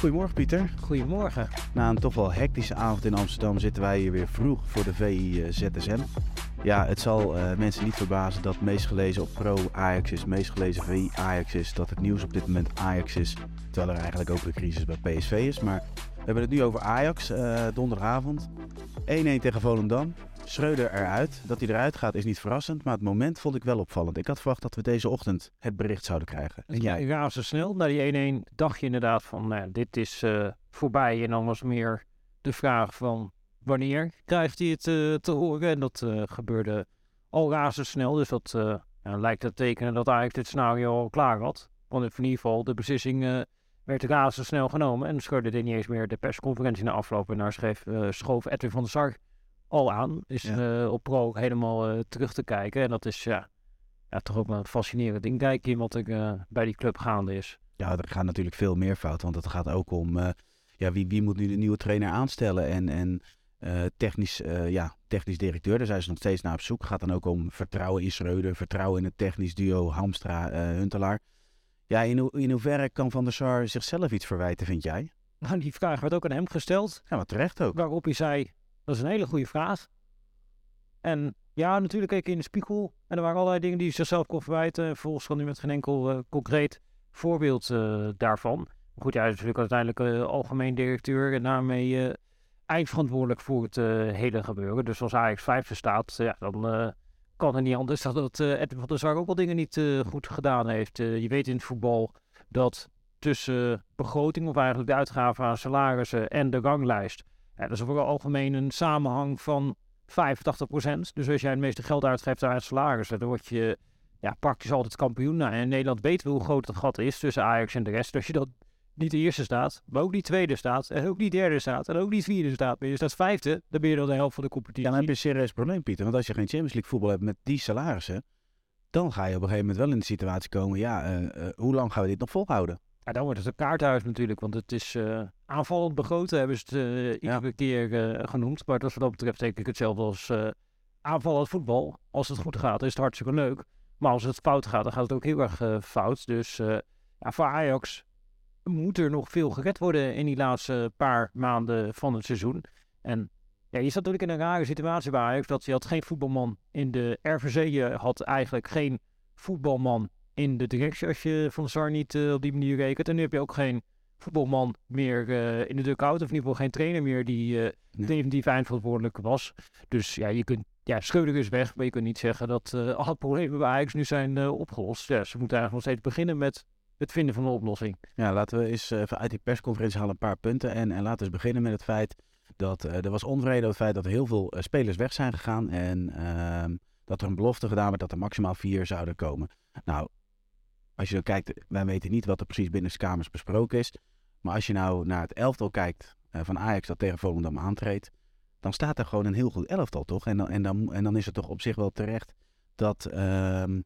Goedemorgen Pieter. Goedemorgen. Na een toch wel hectische avond in Amsterdam zitten wij hier weer vroeg voor de VI eh, ZSM. Ja, het zal uh, mensen niet verbazen dat meest gelezen op Pro Ajax is, meest gelezen VI Ajax is, dat het nieuws op dit moment Ajax is, terwijl er eigenlijk ook een crisis bij PSV is. Maar we hebben het nu over Ajax, uh, donderdagavond. 1-1 tegen Volendam. Schreuder eruit. Dat hij eruit gaat is niet verrassend, maar het moment vond ik wel opvallend. Ik had verwacht dat we deze ochtend het bericht zouden krijgen. En jij? Ja, zo snel. Na die 1-1 dacht je inderdaad van, nou, dit is uh, voorbij. En dan was meer de vraag van, wanneer krijgt hij het uh, te horen? En dat uh, gebeurde al razendsnel. Dus dat lijkt te tekenen dat eigenlijk dit scenario al klaar had. Want in ieder geval, de beslissing werd razendsnel genomen. En scheurde er niet eens meer de persconferentie na afloop. En daar schreef, schoof Edwin van der Sar al aan. Is ja. uh, op Pro helemaal uh, terug te kijken. En dat is ja, ja, toch ook wel een fascinerend ding. Kijk in wat er uh, bij die club gaande is. Ja, er gaat natuurlijk veel meer fout. Want het gaat ook om ja, wie, wie moet nu de nieuwe trainer aanstellen. En, en technisch, ja, technisch directeur, daar zijn ze nog steeds naar op zoek. Het gaat dan ook om vertrouwen in Schreuder. Vertrouwen in het technisch duo Hamstra-Huntelaar. ja, in, ho in hoeverre kan Van der Sar zichzelf iets verwijten, vind jij? Nou, die vraag werd ook aan hem gesteld. Ja, maar terecht ook. Waarop hij zei, dat is een hele goede vraag. En ja, natuurlijk keek ik in de spiegel. En er waren allerlei dingen die hij zichzelf kon verwijten. Volgens kan nu met geen enkel uh, concreet voorbeeld uh, daarvan. Goed, hij is natuurlijk uiteindelijk uh, algemeen directeur en daarmee eindverantwoordelijk voor het hele gebeuren. Dus als Ajax vijfde staat, ja, dan kan het niet anders dat Edwin van der Sar ook wel dingen niet goed gedaan heeft. je weet in het voetbal dat tussen begroting, of eigenlijk de uitgaven aan salarissen en de ranglijst, ja, dat is voor algemeen een samenhang van 85%. Dus als jij het meeste geld uitgeeft aan salaris, dan word je ja, praktisch altijd kampioen. Nou, in Nederland weten we hoe groot het gat is tussen Ajax en de rest. Als je dan niet de eerste staat, maar ook niet tweede staat, en ook niet derde staat, en ook niet vierde staat, ben je staat vijfde, dan ben je dan de helft van de competitie. Ja, dan heb je een serieus probleem, Pieter. Want als je geen Champions League voetbal hebt met die salarissen, dan ga je op een gegeven moment wel in de situatie komen, ja, uh, uh, hoe lang gaan we dit nog volhouden? Ja, dan wordt het een kaarthuis natuurlijk, want het is uh, aanvallend begroten, hebben ze het uh, iedere ja. keer uh, genoemd. Maar wat dat betreft denk ik hetzelfde als aanvallend voetbal. Als het goed gaat, is het hartstikke leuk. Maar als het fout gaat, dan gaat het ook heel erg fout. Dus ja, voor Ajax moet er nog veel gered worden in die laatste paar maanden van het seizoen. En ja, je zat natuurlijk in een rare situatie bij Ajax, dat je had geen voetbalman in de RVC. Je had eigenlijk geen voetbalman in de directie als je Van Sar niet op die manier rekent. En nu heb je ook geen voetbalman meer uh, in de dugout. Of in ieder geval geen trainer meer die uh, nee. definitief eindverantwoordelijk was. Dus ja, je kunt, ja, Schreuder is weg. Maar je kunt niet zeggen dat alle problemen bij Ajax nu zijn opgelost. Ja, ze moeten eigenlijk nog steeds beginnen met het vinden van een oplossing. Ja, laten we eens even uit die persconferentie halen een paar punten. En, en laten we eens beginnen met het feit dat er was onvrede over het feit dat heel veel spelers weg zijn gegaan. En ehm, dat er een belofte gedaan werd dat er maximaal vier zouden komen. Nou, als je dan kijkt, wij weten niet wat er precies binnen de kamers besproken is. Maar als je nou naar het elftal kijkt uh, van Ajax dat tegen Volendam aantreedt, dan staat er gewoon een heel goed elftal, toch? En dan, en dan, en dan is het toch op zich wel terecht dat, uh, nou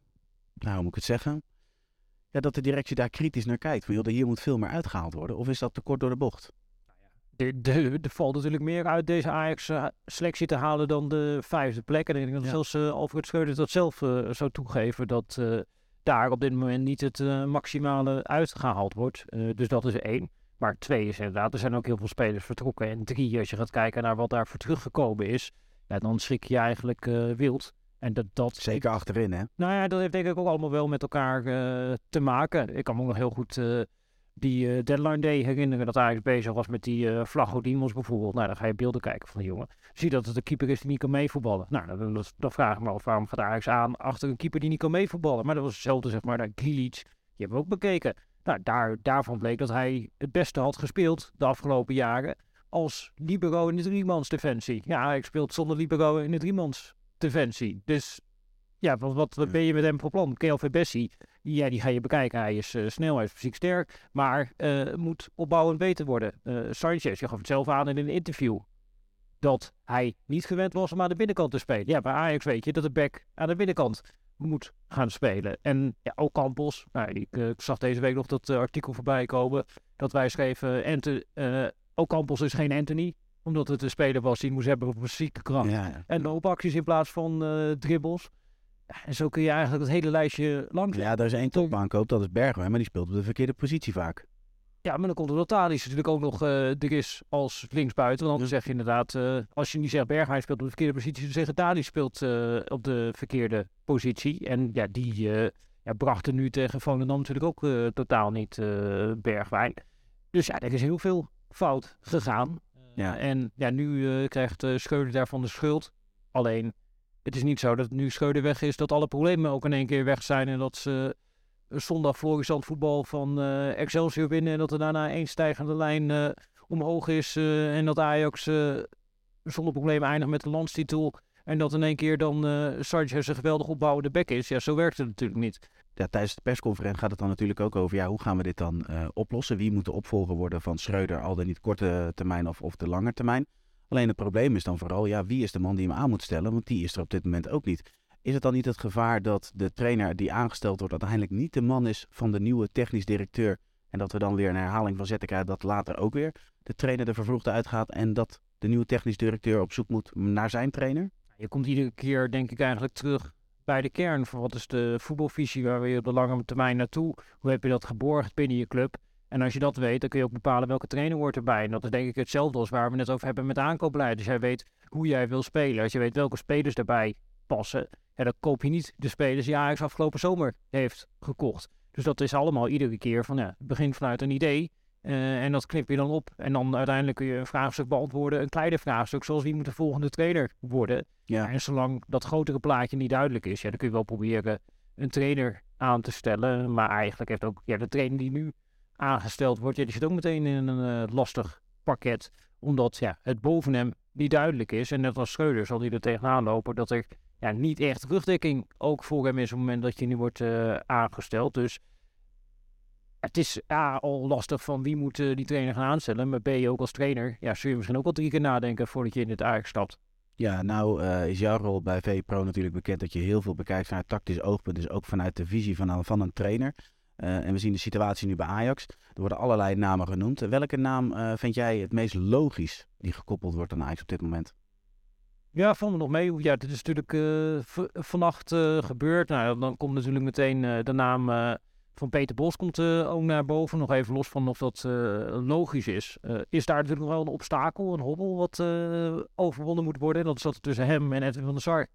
hoe moet ik het zeggen? Ja, dat de directie daar kritisch naar kijkt. Van, joh, hier moet veel meer uitgehaald worden. Of is dat te kort door de bocht? Er valt natuurlijk meer uit deze Ajax-selectie te halen dan de vijfde plek. En ik denk dat ja. zelfs uh, Alfred Schreuder dat zelf uh, zou toegeven. Dat uh, daar op dit moment niet het maximale uitgehaald wordt. Dus dat is één. Maar twee is inderdaad, er zijn ook heel veel spelers vertrokken. En drie, als je gaat kijken naar wat daarvoor teruggekomen is, ja, dan schrik je eigenlijk uh, wild. En dat, dat, Zeker achterin, hè? Nou ja, dat heeft denk ik ook allemaal wel met elkaar te maken. Ik kan me ook nog heel goed die uh, deadline day herinneren dat Ajax bezig was met die uh, Vlagodimos bijvoorbeeld. Nou, dan ga je beelden kijken van de jongen. Zie dat het een keeper is die niet kan meevoetballen. Nou, dan, dan, dan vraag ik me af, waarom gaat Ajax aan achter een keeper die niet kan meevoetballen? Maar dat was hetzelfde, zeg maar, naar Grilic. Die hebben we ook bekeken. Nou, daar, daarvan bleek dat hij het beste had gespeeld de afgelopen jaren als libero in de driemans defensie. Ja, Ajax speelt zonder libero in de driemans defensie. Dus ja, wat, wat, wat ben je met hem voor plan? KLV Bessie, ja, die ga je bekijken. Hij is uh, snel, hij is fysiek sterk, maar uh, moet opbouwend beter worden. Uh, Sanchez, je gaf het zelf aan in een interview, dat hij niet gewend was om aan de binnenkant te spelen. Ja, bij Ajax weet je dat de back aan de binnenkant moet gaan spelen. En ja, ook Campos, nou, ik, ik zag deze week nog dat artikel voorbij komen, dat wij schreven, Ente, ook Campos is geen Anthony, omdat het een speler was die moest hebben op fysieke kracht. Ja, ja. En loopacties in plaats van dribbles. Ja, en zo kun je eigenlijk het hele lijstje langs. Ja, daar is één topbaankoop, dat is Bergwijn, maar die speelt op de verkeerde positie vaak. Ja, maar dan komt er nog Thalys natuurlijk ook nog uh, er is als linksbuiten. Want dan zeg je inderdaad, uh, als je niet zegt Berghuis speelt op de verkeerde positie, dan zeg je Thalys speelt uh, op de verkeerde positie. En ja, die ja, bracht er nu tegen Volendam natuurlijk ook totaal niet Bergwijn. Dus ja, er is heel veel fout gegaan. Ja. En ja, nu krijgt Schreuder daarvan de schuld. Alleen, het is niet zo dat nu Schreuder weg is, dat alle problemen ook in één keer weg zijn en dat ze zondag florissant voetbal van uh, Excelsior winnen. En dat er daarna één stijgende lijn uh, omhoog is. Uh, en dat Ajax zonder problemen eindigt met de landstitel. En dat in één keer dan uh, Sanchez een geweldig opbouwende bek is. Ja, zo werkt het natuurlijk niet. Ja, tijdens de persconferentie gaat het dan natuurlijk ook over ja, hoe gaan we dit dan oplossen? Wie moet de opvolger worden van Schreuder, al dan niet korte termijn of, of de lange termijn? Alleen het probleem is dan vooral, ja, wie is de man die hem aan moet stellen? Want die is er op dit moment ook niet. Is het dan niet het gevaar dat de trainer die aangesteld wordt uiteindelijk niet de man is van de nieuwe technisch directeur? En dat we dan weer een herhaling van zetten krijgen dat later ook weer de trainer de vervroegde uitgaat en dat de nieuwe technisch directeur op zoek moet naar zijn trainer? Je komt iedere keer denk ik eigenlijk terug bij de kern van wat is de voetbalvisie waar we op de lange termijn naartoe? Hoe heb je dat geborgd binnen je club? En als je dat weet, dan kun je ook bepalen welke trainer wordt erbij. En dat is denk ik hetzelfde als waar we het over hebben met aankoopbeleid. Dus jij weet hoe jij wil spelen. Als je weet welke spelers erbij passen, ja, dan koop je niet de spelers die Ajax afgelopen zomer heeft gekocht. Dus dat is allemaal iedere keer van, ja, begin vanuit een idee. Uh, en dat knip je dan op. En dan uiteindelijk kun je een vraagstuk beantwoorden. Een kleiner vraagstuk, zoals wie moet de volgende trainer worden. Ja. En zolang dat grotere plaatje niet duidelijk is, ja, dan kun je wel proberen een trainer aan te stellen. Maar eigenlijk heeft ook ja, de trainer die nu aangesteld wordt, ja, die zit ook meteen in een uh, lastig pakket. Omdat ja, het boven hem niet duidelijk is. En net als Schreuder zal hij er tegenaan lopen dat er niet echt rugdekking ook voor hem is op het moment dat je nu wordt uh, aangesteld. Dus het is A, al lastig van wie moet uh, die trainer gaan aanstellen. Maar B, ook als trainer, ja, zul je misschien ook wel drie keer nadenken voordat je in het Ajax stapt. Ja, nou uh, is jouw rol bij VPRO natuurlijk bekend dat je heel veel bekijkt vanuit tactisch oogpunt. Dus ook vanuit de visie van, van een trainer. En we zien de situatie nu bij Ajax. Er worden allerlei namen genoemd. Welke naam vind jij het meest logisch die gekoppeld wordt aan Ajax op dit moment? Ja, vond me nog mee. Ja, dit is natuurlijk uh, vannacht uh, gebeurd. Nou, dan komt natuurlijk meteen uh, de naam van Peter Bos komt ook naar boven. Nog even los van of dat logisch is. is daar natuurlijk nog wel een obstakel, een hobbel wat overwonnen moet worden. Dat is dat er tussen hem en Edwin van der Sar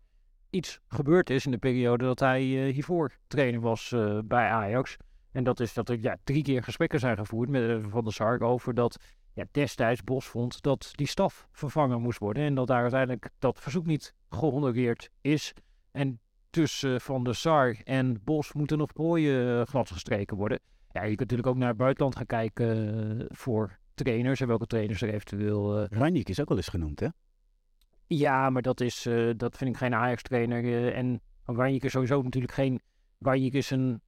iets gebeurd is in de periode dat hij hiervoor trainer was bij Ajax. En dat is dat er ja, drie keer gesprekken zijn gevoerd met Van der Sar over dat ja, destijds Bos vond dat die staf vervangen moest worden. En dat daar uiteindelijk dat verzoek niet gehonoreerd is. En tussen Van der Sar en Bos moeten nog mooie uh, glad gestreken worden. Ja, je kunt natuurlijk ook naar het buitenland gaan kijken uh, voor trainers en welke trainers er eventueel... Uh... Is ook wel eens genoemd, hè? Ja, maar dat, is, uh, dat vind ik geen Ajax-trainer. en Ranjik is sowieso natuurlijk geen... Ranjik is een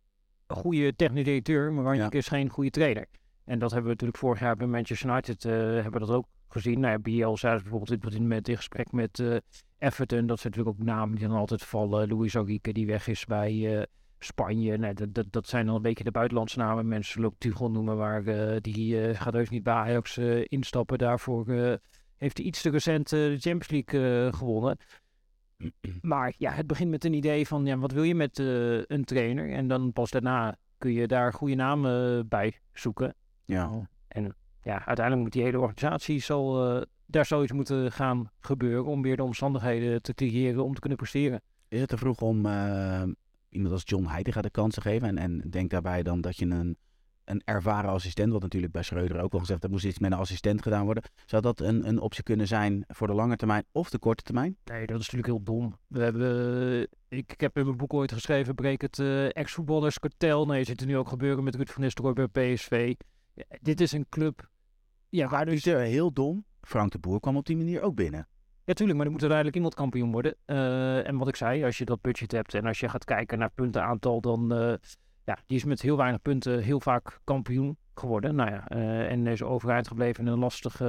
goede technisch directeur, maar ja. is geen goede trainer. En dat hebben we natuurlijk vorig jaar bij Manchester United uh, hebben we dat ook gezien. Nou ja, is bijvoorbeeld in, met, in gesprek met uh, Everton. Dat zijn natuurlijk ook namen die dan altijd vallen. Luis Enrique die weg is bij uh, Spanje. Nee, dat, dat, zijn dan een beetje de buitenlandse namen. Mensen zullen ook Tuchel noemen, waar die gaat heus niet bij Ajax instappen. Daarvoor heeft hij iets te recent de Champions League gewonnen. Maar ja, het begint met een idee van ja, wat wil je met een trainer? En dan pas daarna kun je daar goede namen bij zoeken. Ja. En ja, uiteindelijk moet die hele organisatie zal, uh, daar zoiets moeten gaan gebeuren om weer de omstandigheden te creëren om te kunnen presteren. Is het te vroeg om uh, iemand als John Heidegger de kans te geven? En, en denk daarbij dan dat je een, een ervaren assistent, wat natuurlijk bij Schreuder ook al gezegd, dat moest iets met een assistent gedaan worden. Zou dat een, een optie kunnen zijn voor de lange termijn of de korte termijn? Nee, dat is natuurlijk heel dom. We hebben, ik, ik heb in mijn boek ooit geschreven, breek het uh, ex-voetballers kartel. Nee, zit er nu ook gebeuren met Ruud van Nistelrooy bij PSV dit is een club. Ja, waar dus... Is heel dom. Frank de Boer kwam op die manier ook binnen. Ja, tuurlijk, maar er moet uiteindelijk iemand kampioen worden. Uh, en wat ik zei, als je dat budget hebt en als je gaat kijken naar puntenaantal, dan uh, ja, die is met heel weinig punten heel vaak kampioen geworden. Nou ja, uh, en is overeind gebleven in een lastig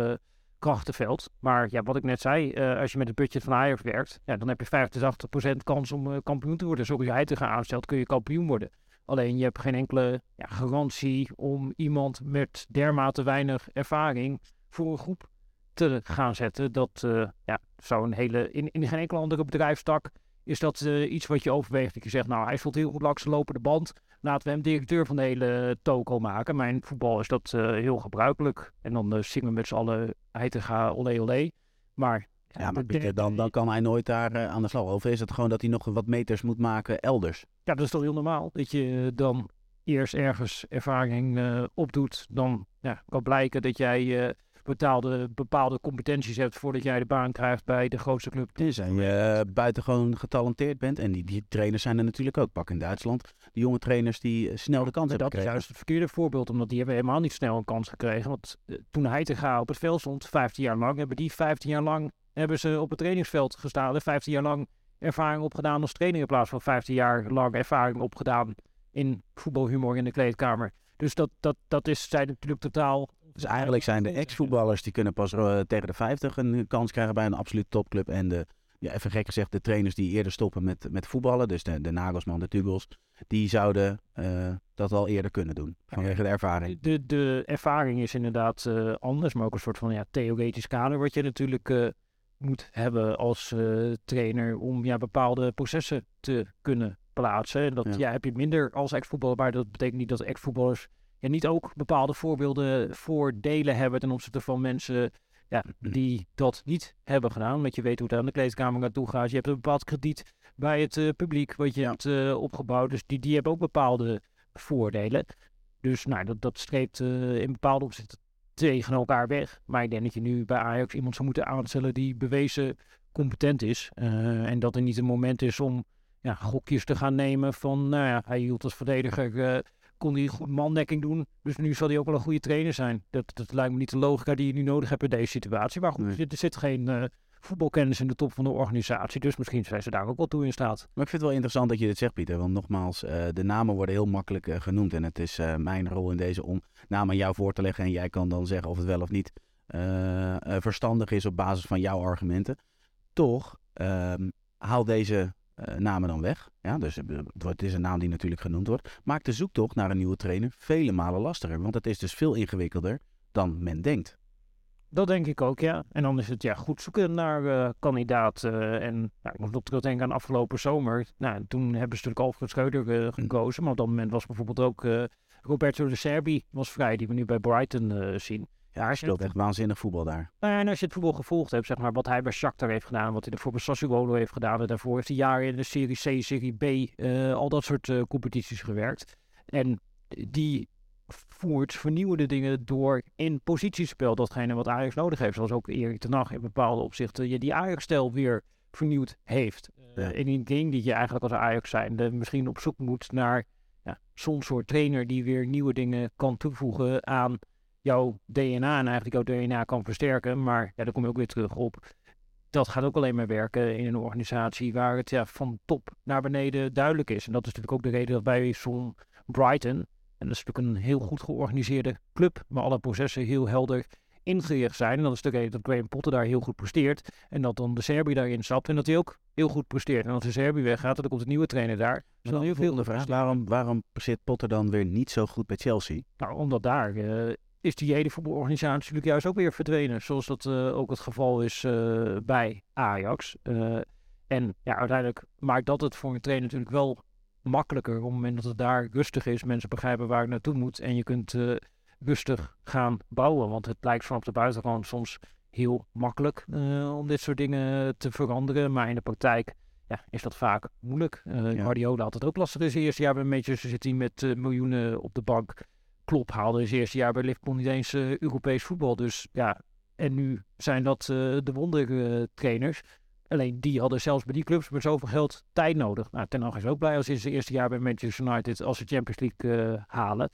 krachtenveld. Maar ja, wat ik net zei, als je met het budget van Ajax werkt, ja, dan heb je 50 80% kans om kampioen te worden. Zoals hij te gaan aanstelt, kun je kampioen worden. Alleen je hebt geen enkele ja, garantie om iemand met dermate weinig ervaring voor een groep te gaan zetten. Dat uh, ja, zou een hele, in, in geen enkele andere bedrijfstak Is dat iets wat je overweegt? Dat je zegt, nou, hij stond heel goed langs de lopende band. Laten we hem directeur van de hele toko maken. In voetbal is dat heel gebruikelijk. En dan zingen we met z'n allen Heitinga, olé olé. Maar ja, maar Pieter, dan, dan kan hij nooit daar uh, aan de slag. Of is het gewoon dat hij nog wat meters moet maken elders? Ja, dat is toch heel normaal. Dat je dan eerst ergens ervaring uh, opdoet. Dan ja, kan blijken dat jij uh, betaalde, bepaalde competenties hebt voordat jij de baan krijgt bij de grootste club. Dus en je buitengewoon getalenteerd bent. En die, die trainers zijn er natuurlijk ook. Pak in Duitsland. Die jonge trainers die snel de kans hebben Dat is juist het verkeerde voorbeeld. Omdat die hebben helemaal niet snel een kans gekregen. Want toen hij te gaan op het veld stond, 15 jaar lang, hebben die 15 jaar lang hebben ze op het trainingsveld gestaan. 15 jaar lang ervaring opgedaan als trainer in plaats van 15 jaar lang ervaring opgedaan in voetbalhumor in de kleedkamer. Dus dat, dat, dat is, zijn natuurlijk totaal... Dus eigenlijk zijn de ex-voetballers die kunnen pas uh, tegen de 50 een kans krijgen bij een absolute topclub. En de, ja, even gek gezegd, de trainers die eerder stoppen met, met voetballen, dus de, de Nagelsman, de Tugels, die zouden uh, dat al eerder kunnen doen. Vanwege de ervaring. De, de ervaring is inderdaad uh, anders, maar ook een soort van ja, theoretisch kader wat je natuurlijk moet hebben als uh, trainer om ja, bepaalde processen te kunnen plaatsen. En dat ja. ja heb je minder als ex-voetballer, maar dat betekent niet dat ex-voetballers ja, niet ook bepaalde voorbeelden, voordelen hebben ten opzichte van mensen ja, die dat niet hebben gedaan. Want je weet hoe het aan de kleedkamer naartoe gaat. Je hebt een bepaald krediet bij het uh, publiek wat je ja. hebt uh, opgebouwd. Dus die, die hebben ook bepaalde voordelen. Dus nou, dat, dat streept in bepaalde opzichten tegen elkaar weg. Maar ik denk dat je nu bij Ajax iemand zou moeten aanstellen die bewezen competent is. Uh, en dat er niet een moment is om ja, gokjes te gaan nemen van, nou ja, hij hield als verdediger, uh, kon hij goed mandekking doen. Dus nu zal hij ook wel een goede trainer zijn. Dat, dat lijkt me niet de logica die je nu nodig hebt in deze situatie. Maar goed, nee. er zit geen uh, voetbalkennis in de top van de organisatie. Dus misschien zijn ze daar ook wel toe in staat. Maar ik vind het wel interessant dat je dit zegt, Pieter. Want nogmaals, uh, de namen worden heel makkelijk uh, genoemd. En het is uh, mijn rol in deze om namen aan jou voor te leggen. En jij kan dan zeggen of het wel of niet verstandig is op basis van jouw argumenten. Toch, ehm, haal deze namen dan weg. Ja, dus het is een naam die natuurlijk genoemd wordt. Maakt de zoektocht naar een nieuwe trainer vele malen lastiger. Want het is dus veel ingewikkelder dan men denkt. Dat denk ik ook, ja. En dan is het ja, goed zoeken naar uh, kandidaten. en nou, ik moet nog terugdenken aan afgelopen zomer. Nou, toen hebben ze natuurlijk Alfred Schreuder uh, gekozen. Maar op dat moment was bijvoorbeeld ook uh, Roberto de Serbi was vrij, die we nu bij Brighton zien. Ja, hij speelt echt waanzinnig voetbal daar. Nou, en als je het voetbal gevolgd hebt, zeg maar, wat hij bij Shakhtar heeft gedaan, wat hij voor bij Sassuolo heeft gedaan, en daarvoor heeft hij jaren in de Serie C, Serie B, al dat soort competities gewerkt. En die voert vernieuwende dingen door in positiespel. Datgene wat Ajax nodig heeft. Zoals ook Erik ten Hag in bepaalde opzichten je die Ajax-stijl weer vernieuwd heeft. Ja. Uh, in een ding die je eigenlijk als Ajax zijn misschien op zoek moet naar ja, zo'n soort trainer die weer nieuwe dingen kan toevoegen aan jouw DNA en eigenlijk jouw DNA kan versterken. Maar ja, daar kom je ook weer terug op. Dat gaat ook alleen maar werken in een organisatie waar het ja, van top naar beneden duidelijk is. En dat is natuurlijk ook de reden dat bij zo'n Brighton en dat is natuurlijk een heel goed georganiseerde club, waar alle processen heel helder ingericht zijn. En dat is de reden dat Graham Potter daar heel goed presteert. En dat dan de Serbi daarin stapt en dat hij ook heel goed presteert. En als de Serbi weggaat, dan komt een nieuwe trainer daar. Dus dan heel veel de vraag, waarom, waarom presteert Potter dan weer niet zo goed bij Chelsea? Nou, omdat daar uh, is die hele voetbalorganisatie natuurlijk juist ook weer verdwenen. Zoals dat uh, ook het geval is uh, bij Ajax. en ja, uiteindelijk maakt dat het voor een trainer natuurlijk wel makkelijker op het moment dat het daar rustig is. Mensen begrijpen waar het naartoe moet en je kunt uh, rustig gaan bouwen. Want het lijkt van op de buitenkant soms heel makkelijk uh, om dit soort dingen te veranderen. Maar in de praktijk ja, is dat vaak moeilijk. Uh, ja. Guardiola had het ook lastig in zijn eerste jaar bij Manchester City met uh, miljoenen op de bank. Klopp haalde in zijn eerste jaar bij Liverpool niet eens Europees voetbal. Dus ja, en nu zijn dat de wondertrainers. Alleen die hadden zelfs bij die clubs met zoveel geld tijd nodig. Nou, Ten Hag is ook blij als in zijn eerste jaar bij Manchester United als ze Champions League uh, halen.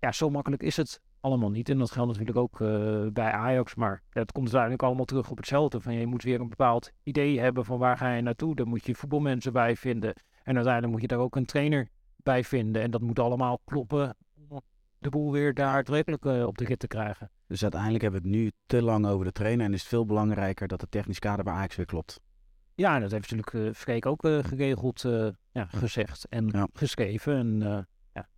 Ja, zo makkelijk is het allemaal niet. En dat geldt natuurlijk ook uh, bij Ajax. Maar het komt uiteindelijk allemaal terug op hetzelfde. Van je moet weer een bepaald idee hebben van waar ga je naartoe. Daar moet je voetbalmensen bij vinden. En uiteindelijk moet je daar ook een trainer bij vinden. En dat moet allemaal kloppen om de boel weer daadwerkelijk uh, op de rit te krijgen. Dus uiteindelijk hebben we het nu te lang over de trainer. En is het veel belangrijker dat het technisch kader bij Ajax weer klopt. Ja, dat heeft natuurlijk uh, Freek ook uh, geregeld uh, ja, gezegd en ja. geschreven. En ja,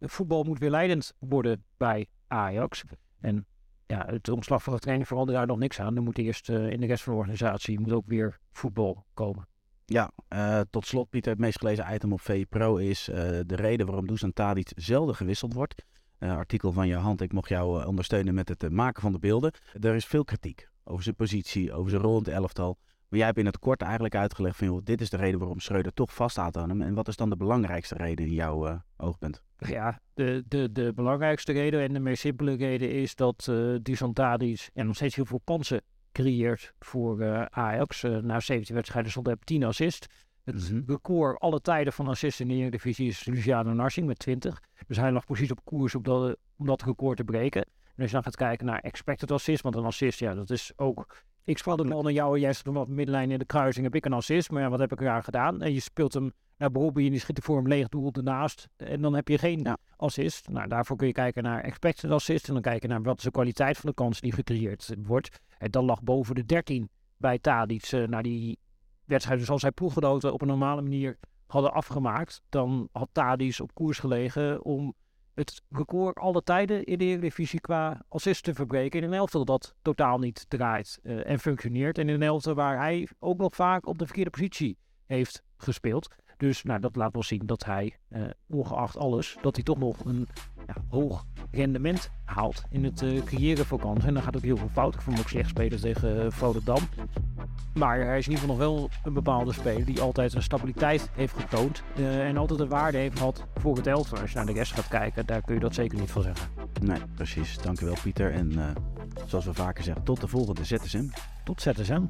voetbal moet weer leidend worden bij Ajax. En ja, het ontslag van de trainer verandert daar nog niks aan. Er moet eerst in de rest van de organisatie moet ook weer voetbal komen. Ja, uh, tot slot Pieter, het meest gelezen item op VE Pro is uh, de reden waarom Dusan Tadic zelden gewisseld wordt. Uh, artikel van je hand, ik mocht jou ondersteunen met het maken van de beelden. Er is veel kritiek over zijn positie, over zijn rol in het elftal. Maar jij hebt in het kort eigenlijk uitgelegd van, joh, dit is de reden waarom Schreuder toch vaststaat aan hem. En wat is dan de belangrijkste reden in jouw uh, oogpunt? Ja, de, de, de belangrijkste reden en de meest simpele reden is dat uh, Dusan Tadic en nog steeds heel veel kansen creëert voor uh, Ajax. Uh, na 17 wedstrijden stond hij op 10 assist. Het mm -hmm. record alle tijden van assist in de Eredivisie is Luciano Narsing met 20. Dus hij lag precies op koers om dat, om dat record te breken. En als je dan gaat kijken naar expected assist, want een assist, ja, dat is ook... Ik spel de bal naar jou en jij op middenlijn in de kruising, heb ik een assist. Maar ja, wat heb ik eraan gedaan? En je speelt hem naar Bobby en die schiet voor hem leeg doel ernaast. En dan heb je geen ja. assist. Nou, daarvoor kun je kijken naar expected assist. En dan kijken naar wat is de kwaliteit van de kans die gecreëerd wordt. En dan lag boven de 13 bij Tadic uh, naar die wedstrijd. Dus als hij ploeggenoten op een normale manier hadden afgemaakt, dan had Tadic op koers gelegen om het record alle tijden in de Eredivisie qua assist te verbreken. In een elftal dat totaal niet draait uh, en functioneert. En in een elftal waar hij ook nog vaak op de verkeerde positie heeft gespeeld. Dus nou, dat laat wel zien dat hij, uh, ongeacht alles, dat hij toch nog een ja, hoog rendement haalt in het uh, creëren van kansen. En dan gaat ook heel veel fout. Ik vond ook slecht spelen tegen Volendam. Maar hij is in ieder geval nog wel een bepaalde speler die altijd een stabiliteit heeft getoond. Uh, en altijd een waarde heeft gehad voor het elftal. Als je naar de rest gaat kijken, daar kun je dat zeker niet van zeggen. Nee, precies. Dankjewel Pieter. En zoals we vaker zeggen, tot de volgende ZSM. Tot ZSM.